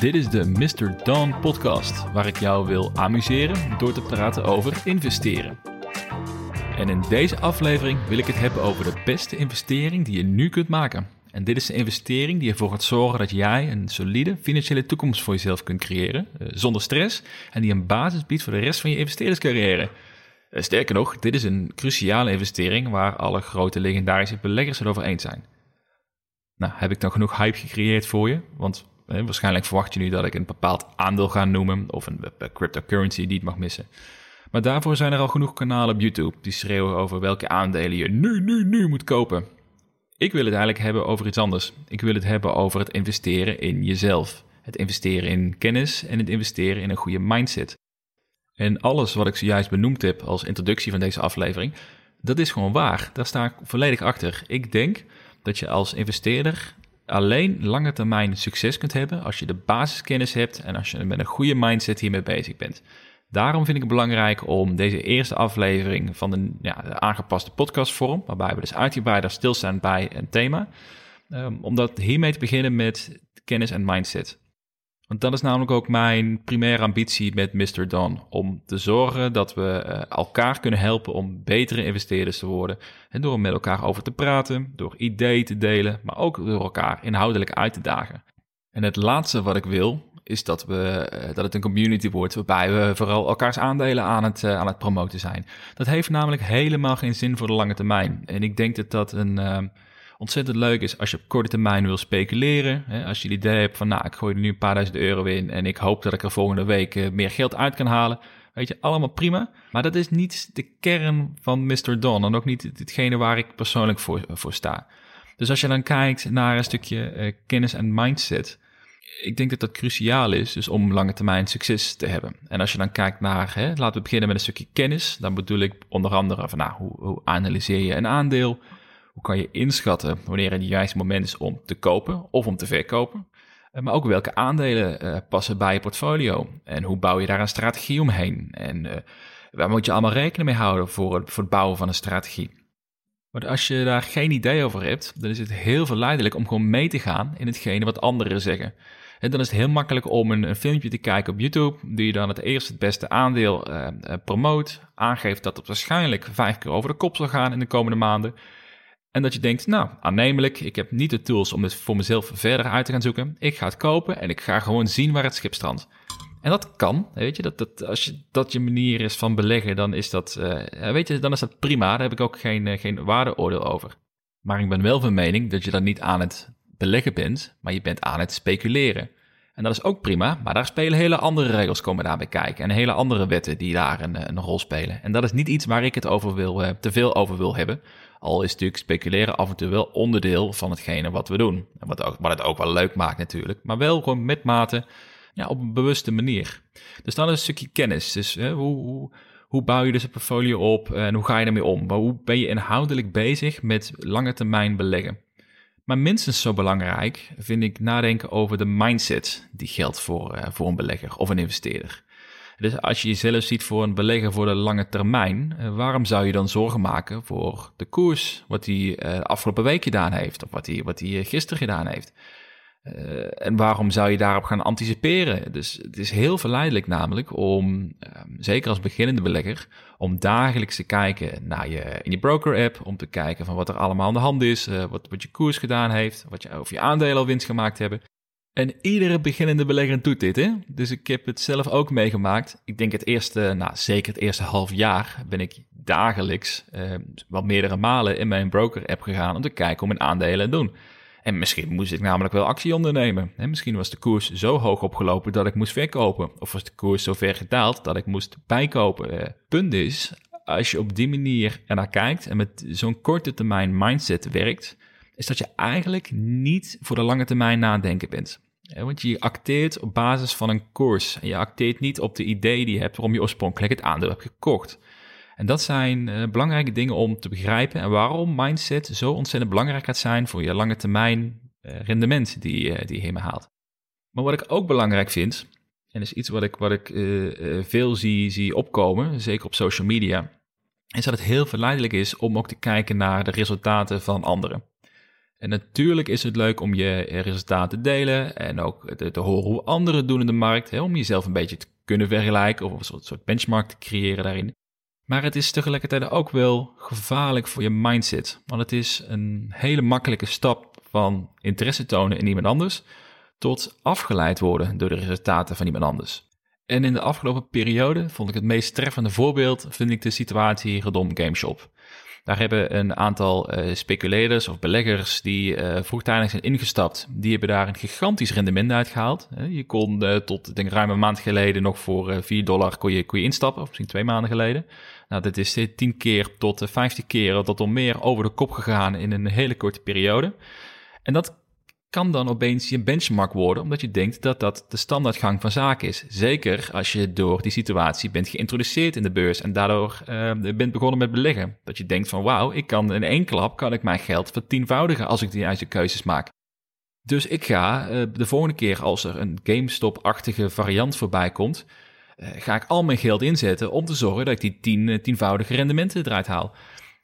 Dit is de Mr. Don podcast, waar ik jou wil amuseren door te praten over investeren. En in deze aflevering wil ik het hebben over de beste investering die je nu kunt maken. En dit is een investering die ervoor gaat zorgen dat jij een solide financiële toekomst voor jezelf kunt creëren, eh, zonder stress, en die een basis biedt voor de rest van je investeerderscarrière. Eh, sterker nog, dit is een cruciale investering waar alle grote legendarische beleggers het over eens zijn. Nou, heb ik dan genoeg hype gecreëerd voor je? Want waarschijnlijk verwacht je nu dat ik een bepaald aandeel ga noemen of een, een cryptocurrency die het mag missen. Maar daarvoor zijn er al genoeg kanalen op YouTube die schreeuwen over welke aandelen je nu, nu, nu moet kopen. Ik wil het eigenlijk hebben over iets anders. Ik wil het hebben over het investeren in jezelf. Het investeren in kennis en het investeren in een goede mindset. En alles wat ik zojuist benoemd heb als introductie van deze aflevering, dat is gewoon waar. Daar sta ik volledig achter. Ik denk dat je als investeerder alleen lange termijn succes kunt hebben als je de basiskennis hebt en als je met een goede mindset hiermee bezig bent. Daarom vind ik het belangrijk om deze eerste aflevering van de, ja, de aangepaste podcastvorm, waarbij we dus uitgebreider stilstaan bij een thema, um, om dat hiermee te beginnen met kennis en mindset. Want dat is namelijk ook mijn primaire ambitie met Mr. Don. Om te zorgen dat we uh, elkaar kunnen helpen om betere investeerders te worden. En door met elkaar over te praten, door ideeën te delen, maar ook door elkaar inhoudelijk uit te dagen. En het laatste wat ik wil, is dat, we, uh, dat het een community wordt waarbij we vooral elkaars aandelen aan het, uh, aan het promoten zijn. Dat heeft namelijk helemaal geen zin voor de lange termijn. En ik denk dat dat een ontzettend leuk is als je op korte termijn wil speculeren. Hè, als je het idee hebt van, nou, ik gooi er nu een paar duizend euro in en ik hoop dat ik er volgende week uh, meer geld uit kan halen. Weet je, allemaal prima. Maar dat is niet de kern van Mr. Don en ook niet hetgene waar ik persoonlijk voor, voor sta. Dus als je dan kijkt naar een stukje uh, kennis en mindset, ik denk dat dat cruciaal is dus om lange termijn succes te hebben. En als je dan kijkt naar, hè, laten we beginnen met een stukje kennis, dan bedoel ik onder andere van, nou, hoe, hoe analyseer je een aandeel? Hoe kan je inschatten wanneer het juiste moment is om te kopen of om te verkopen? Eh, maar ook welke aandelen uh, passen bij je portfolio? En hoe bouw je daar een strategie omheen? En uh, waar moet je allemaal rekening mee houden voor het, voor het bouwen van een strategie? Maar als je daar geen idee over hebt, dan is het heel verleidelijk om gewoon mee te gaan in hetgene wat anderen zeggen. En dan is het heel makkelijk om een, filmpje te kijken op YouTube, die je dan het eerste het beste aandeel uh, promoot, aangeeft dat het waarschijnlijk vijf keer over de kop zal gaan in de komende maanden. En dat je denkt, nou, aannemelijk, ik heb niet de tools om het voor mezelf verder uit te gaan zoeken. Ik ga het kopen en ik ga gewoon zien waar het schip strandt. En dat kan, weet je, dat, dat, als je, dat je manier is van beleggen, dan is dat, uh, weet je, dan is dat prima. Daar heb ik ook geen, uh, geen waardeoordeel over. Maar ik ben wel van mening dat je dan niet aan het beleggen bent, maar je bent aan het speculeren. En dat is ook prima, maar daar spelen hele andere regels komen daarbij kijken. En hele andere wetten die daar een, een rol spelen. En dat is niet iets waar ik het over wil, uh, te veel over wil hebben. Al is natuurlijk speculeren af en toe wel onderdeel van hetgene wat we doen. En wat, ook, wat het ook wel leuk maakt natuurlijk. Maar wel gewoon met mate, ja, op een bewuste manier. Dus dan een stukje kennis. Dus hè, hoe, hoe, hoe, bouw je dus een portfolio op en hoe ga je ermee om? Maar hoe ben je inhoudelijk bezig met lange termijn beleggen? Maar minstens zo belangrijk vind ik nadenken over de mindset die geldt voor, uh, voor een belegger of een investeerder. Dus als je jezelf ziet voor een belegger voor de lange termijn, eh, waarom zou je dan zorgen maken voor de koers, wat hij de afgelopen week gedaan heeft, of wat hij, wat hij gisteren gedaan heeft? En waarom zou je daarop gaan anticiperen? Dus het is heel verleidelijk namelijk om, uh, zeker als beginnende belegger, om dagelijks te kijken naar je, in je broker-app, om te kijken van wat er allemaal aan de hand is, wat, wat je koers gedaan heeft, wat je, of je aandelen al winst gemaakt hebben. En iedere beginnende belegger doet dit, hè? Dus ik heb het zelf ook meegemaakt. Ik denk het eerste, nou zeker het eerste half jaar, ben ik dagelijks, eh, wel meerdere malen in mijn broker-app gegaan om te kijken hoe mijn aandelen doen. En misschien moest ik namelijk wel actie ondernemen. Hè? Misschien was de koers zo hoog opgelopen dat ik moest verkopen. Of was de koers zo ver gedaald dat ik moest bijkopen. Eh, punt is, als je op die manier ernaar kijkt en met zo'n korte termijn mindset werkt, is dat je eigenlijk niet voor de lange termijn nadenken bent. Want je acteert op basis van een koers. En je acteert niet op de idee die je hebt waarom je oorspronkelijk het aandeel hebt gekocht. En dat zijn uh, belangrijke dingen om te begrijpen en waarom mindset zo ontzettend belangrijk gaat zijn voor je lange termijn uh, rendement die, uh, die je helemaal haalt. Maar wat ik ook belangrijk vind, en is iets wat ik, wat ik veel zie, zie opkomen, zeker op social media, is dat het heel verleidelijk is om ook te kijken naar de resultaten van anderen. En natuurlijk is het leuk om je resultaten te delen en ook te, horen hoe anderen doen in de markt, hè, om jezelf een beetje te kunnen vergelijken of een soort, soort benchmark te creëren daarin. Maar het is tegelijkertijd ook wel gevaarlijk voor je mindset, want het is een hele makkelijke stap van interesse tonen in iemand anders tot afgeleid worden door de resultaten van iemand anders. En in de afgelopen periode vond ik het meest treffende voorbeeld, vind ik de situatie rondom GameShop. Daar hebben een aantal uh, speculators of beleggers die uh, vroegtijdig zijn ingestapt, die hebben daar een gigantisch rendement uitgehaald. je kon uh, tot denk, ruim een maand geleden nog voor 4 dollar kon je, kon je instappen, of misschien twee maanden geleden. Nou, dat is 10 keer tot 50 keer tot al meer over de kop gegaan in een hele korte periode. En dat kan dan opeens je benchmark worden, omdat je denkt dat dat de standaardgang van zaken is. Zeker als je door die situatie bent geïntroduceerd in de beurs en daardoor uh, bent begonnen met beleggen. Dat je denkt van wauw, ik kan in één klap kan ik mijn geld vertienvoudigen als ik de juiste keuzes maak. Dus ik ga uh, de volgende keer als er een GameStop-achtige variant voorbij komt, uh, ga ik al mijn geld inzetten om te zorgen dat ik die tien, tienvoudige rendementen eruit haal.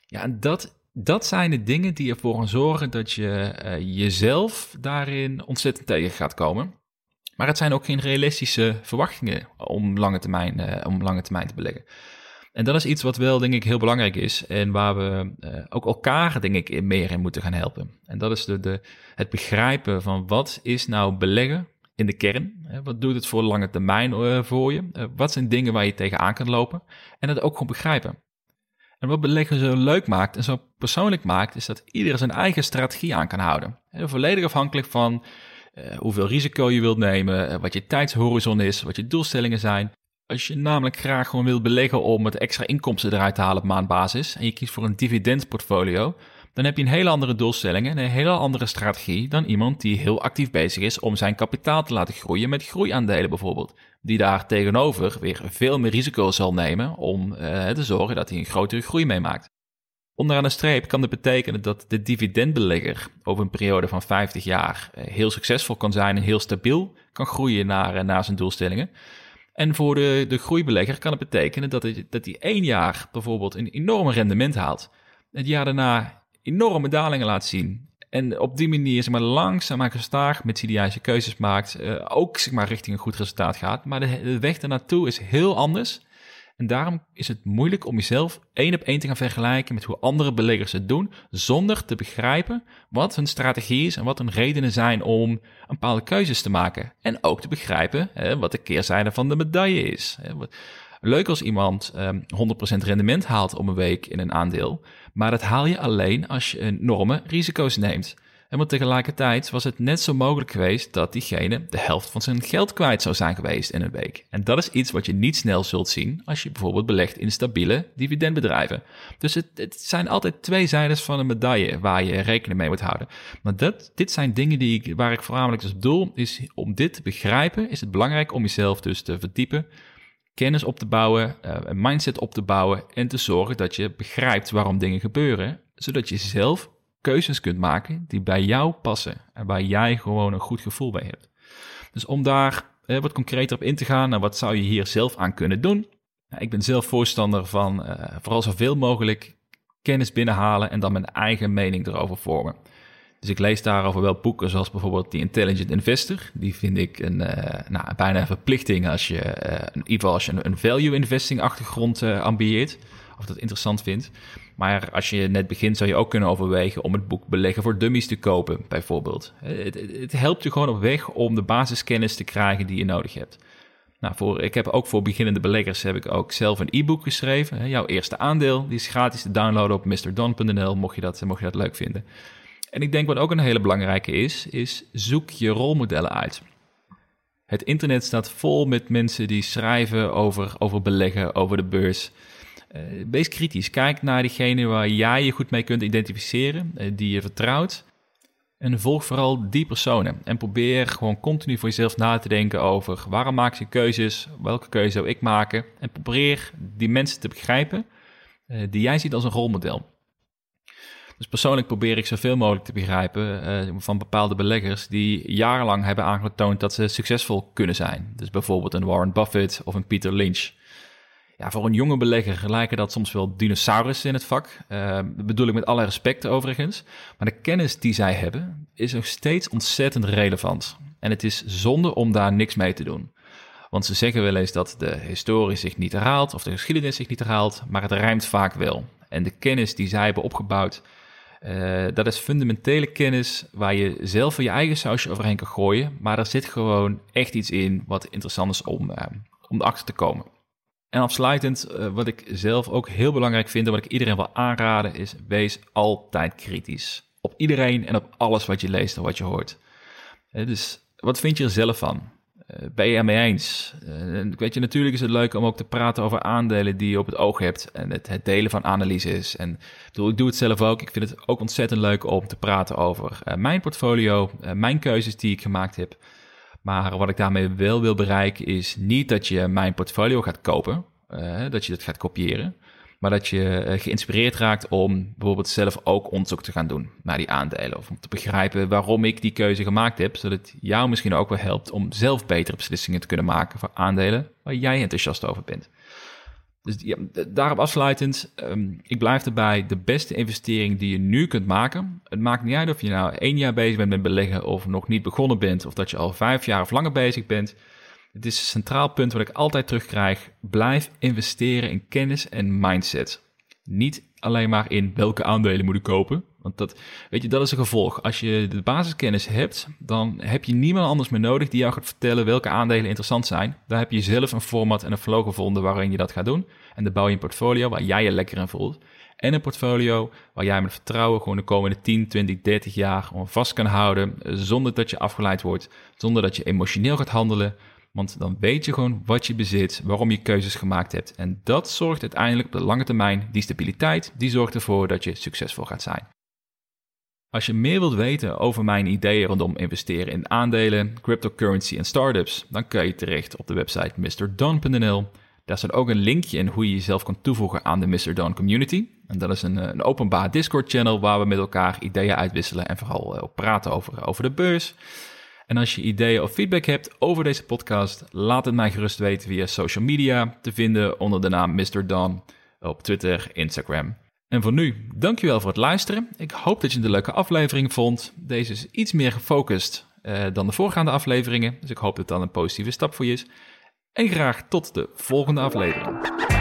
Ja, en dat dat zijn de dingen die ervoor zorgen dat je uh, jezelf daarin ontzettend tegen gaat komen. Maar het zijn ook geen realistische verwachtingen om lange termijn, uh, om lange termijn te beleggen. En dat is iets wat wel, denk ik, heel belangrijk is. En waar we uh, ook elkaar, denk ik, meer in moeten gaan helpen. En dat is de, de, het begrijpen van wat is nou beleggen in de kern? Wat doet het voor lange termijn voor je? wat zijn dingen waar je tegenaan kan lopen? En dat ook gewoon begrijpen. En wat beleggen zo leuk maakt en zo persoonlijk maakt, is dat iedereen zijn eigen strategie aan kan houden. volledig afhankelijk van uh, hoeveel risico je wilt nemen, uh, wat je tijdshorizon is, wat je doelstellingen zijn. Als je namelijk graag gewoon wilt beleggen om het extra inkomsten eruit te halen op maandbasis en je kiest voor een dividendportfolio, dan heb je een hele andere doelstelling en een hele andere strategie dan iemand die heel actief bezig is om zijn kapitaal te laten groeien met groeiaandelen bijvoorbeeld. Die daar tegenover weer veel meer risico zal nemen om uh, te zorgen dat hij een grotere groei meemaakt. Onderaan de streep kan dit betekenen dat de dividendbelegger over een periode van 50 jaar eh, heel succesvol kan zijn en heel stabiel kan groeien naar, eh, naar zijn doelstellingen. En voor de, de groeibelegger kan het betekenen dat hij, dat hij één jaar bijvoorbeeld een enorme rendement haalt. Het jaar daarna enorme dalingen laat zien. En op die manier zeg maar, langzaam maar gestaag met juiste keuzes maakt. Uh, ook zeg maar, richting een goed resultaat gaat. Maar de, de weg ernaartoe is heel anders. En daarom is het moeilijk om jezelf één op één te gaan vergelijken met hoe andere beleggers het doen, zonder te begrijpen wat hun strategie is en wat hun redenen zijn om een bepaalde keuzes te maken. En ook te begrijpen hè, wat de keerzijde van de medaille is. Leuk als iemand um, ehm, 100% rendement haalt om een week in een aandeel, maar dat haal je alleen als je enorme risico's neemt. En want tegelijkertijd was het net zo mogelijk geweest dat diegene de helft van zijn geld kwijt zou zijn geweest in een week. En dat is iets wat je niet snel zult zien als je bijvoorbeeld belegt in stabiele dividendbedrijven. Dus het, het zijn altijd twee zijdes van een medaille waar je rekening mee moet houden. Maar dat, dit zijn dingen die waar ik voornamelijk dus bedoel, is om dit te begrijpen, is het belangrijk om jezelf dus te verdiepen kennis op te bouwen, uh, een mindset op te bouwen en te zorgen dat je begrijpt waarom dingen gebeuren, zodat je zelf keuzes kunt maken die bij jou passen en waar jij gewoon een goed gevoel bij hebt. Dus om daar uh, wat concreter op in te gaan, nou, wat zou je hier zelf aan kunnen doen? Nou, ik ben zelf voorstander van uh, vooral zoveel mogelijk kennis binnenhalen en dan mijn eigen mening erover vormen. Dus ik lees daarover wel boeken zoals bijvoorbeeld The Intelligent Investor. Die vind ik een, uh, nou, bijna een verplichting als je, uh, als je een, value investing achtergrond uh, ambieert. Of dat interessant vindt. Maar als je net begint zou je ook kunnen overwegen om het boek Beleggen voor Dummies te kopen, bijvoorbeeld. Het helpt je gewoon op weg om de basiskennis te krijgen die je nodig hebt. Nou, voor, ik heb ook voor beginnende beleggers heb ik ook zelf een e-book geschreven. Jouw eerste aandeel, die is gratis te downloaden op mrdon.nl, mocht je dat, mocht je dat leuk vinden. En ik denk wat ook een hele belangrijke is, is zoek je rolmodellen uit. Het internet staat vol met mensen die schrijven over, over beleggen, over de beurs. Uh, wees kritisch. Kijk naar diegene waar jij je goed mee kunt identificeren, uh, die je vertrouwt. En volg vooral die personen. En probeer gewoon continu voor jezelf na te denken over waarom maak je keuzes, welke keuze zou ik maken. En probeer die mensen te begrijpen uh, die jij ziet als een rolmodel. Dus persoonlijk probeer ik zoveel mogelijk te begrijpen uh, van bepaalde beleggers die jarenlang hebben aangetoond dat ze succesvol kunnen zijn. Dus bijvoorbeeld een Warren Buffett of een Peter Lynch. ja, voor een jonge belegger lijken dat soms wel dinosaurussen in het vak. Uh, dat bedoel ik met alle respect overigens. Maar de kennis die zij hebben is nog steeds ontzettend relevant. En het is zonde om daar niks mee te doen. Want ze zeggen wel eens dat de historie zich niet herhaalt of de geschiedenis zich niet herhaalt, maar het rijmt vaak wel. En de kennis die zij hebben opgebouwd, uh, dat is fundamentele kennis waar je zelf je eigen sausje overheen kan gooien. Maar er zit gewoon echt iets in wat interessant is om, uh, om erachter te komen. En afsluitend, uh, wat ik zelf ook heel belangrijk vind en wat ik iedereen wil aanraden, is wees altijd kritisch. Op iedereen en op alles wat je leest en wat je hoort. dus wat vind je er zelf van? Uh, ben je ermee eens? Uh, weet je, natuurlijk is het leuk om ook te praten over aandelen die je op het oog hebt en het, delen van analyses. En bedoel, ik doe het zelf ook. Ik vind het ook ontzettend leuk om te praten over uh, mijn portfolio, mijn keuzes die ik gemaakt heb. Maar wat ik daarmee wel wil bereiken is niet dat je mijn portfolio gaat kopen, dat je dat gaat kopiëren maar dat je eh, geïnspireerd raakt om bijvoorbeeld zelf ook onderzoek te gaan doen naar die aandelen. Of om te begrijpen waarom ik die keuze gemaakt heb, zodat het jou misschien ook wel helpt om zelf betere beslissingen te kunnen maken voor aandelen waar jij enthousiast over bent. Dus daarop afsluitend, um, ik blijf erbij, de beste investering die je nu kunt maken. Het maakt niet uit of je nou één jaar bezig bent met beleggen of nog niet begonnen bent, of dat je al vijf jaar of langer bezig bent. Het is een centraal punt wat ik altijd terugkrijg. Blijf investeren in kennis en mindset. Niet alleen maar in welke aandelen moet ik kopen. Want dat, weet je, dat is een gevolg. Als je de basiskennis hebt, dan heb je niemand anders meer nodig die jou gaat vertellen welke aandelen interessant zijn. Daar heb je zelf een format en een flow gevonden waarin je dat gaat doen. En dan bouw je een portfolio waar jij je lekker in voelt. En een portfolio waar jij met vertrouwen gewoon de komende 10, 20, 30 jaar vast kan houden. Zonder dat je afgeleid wordt. Zonder dat je emotioneel gaat handelen. Want dan weet je gewoon wat je bezit, waarom je keuzes gemaakt hebt. En dat zorgt uiteindelijk op de lange termijn, die stabiliteit, die zorgt ervoor dat je succesvol gaat zijn. Als je meer wilt weten over mijn ideeën rondom investeren in aandelen, cryptocurrency en startups, dan kun je terecht op de website mrdon.nl. Daar staat ook een linkje in hoe je jezelf kan toevoegen aan de Mr. Don community. En dat is een, een openbaar Discord-channel waar we met elkaar ideeën uitwisselen en vooral uh, praten over, over de beurs. En als je ideeën of feedback hebt over deze podcast, laat het mij gerust weten via social media te vinden onder de naam Mr. Don op Twitter, Instagram. En voor nu, dankjewel voor het luisteren. Ik hoop dat je een leuke aflevering vond. Deze is iets meer gefocust uh, dan de voorgaande afleveringen, dus ik hoop dat dan een positieve stap voor je is. En graag tot de volgende aflevering.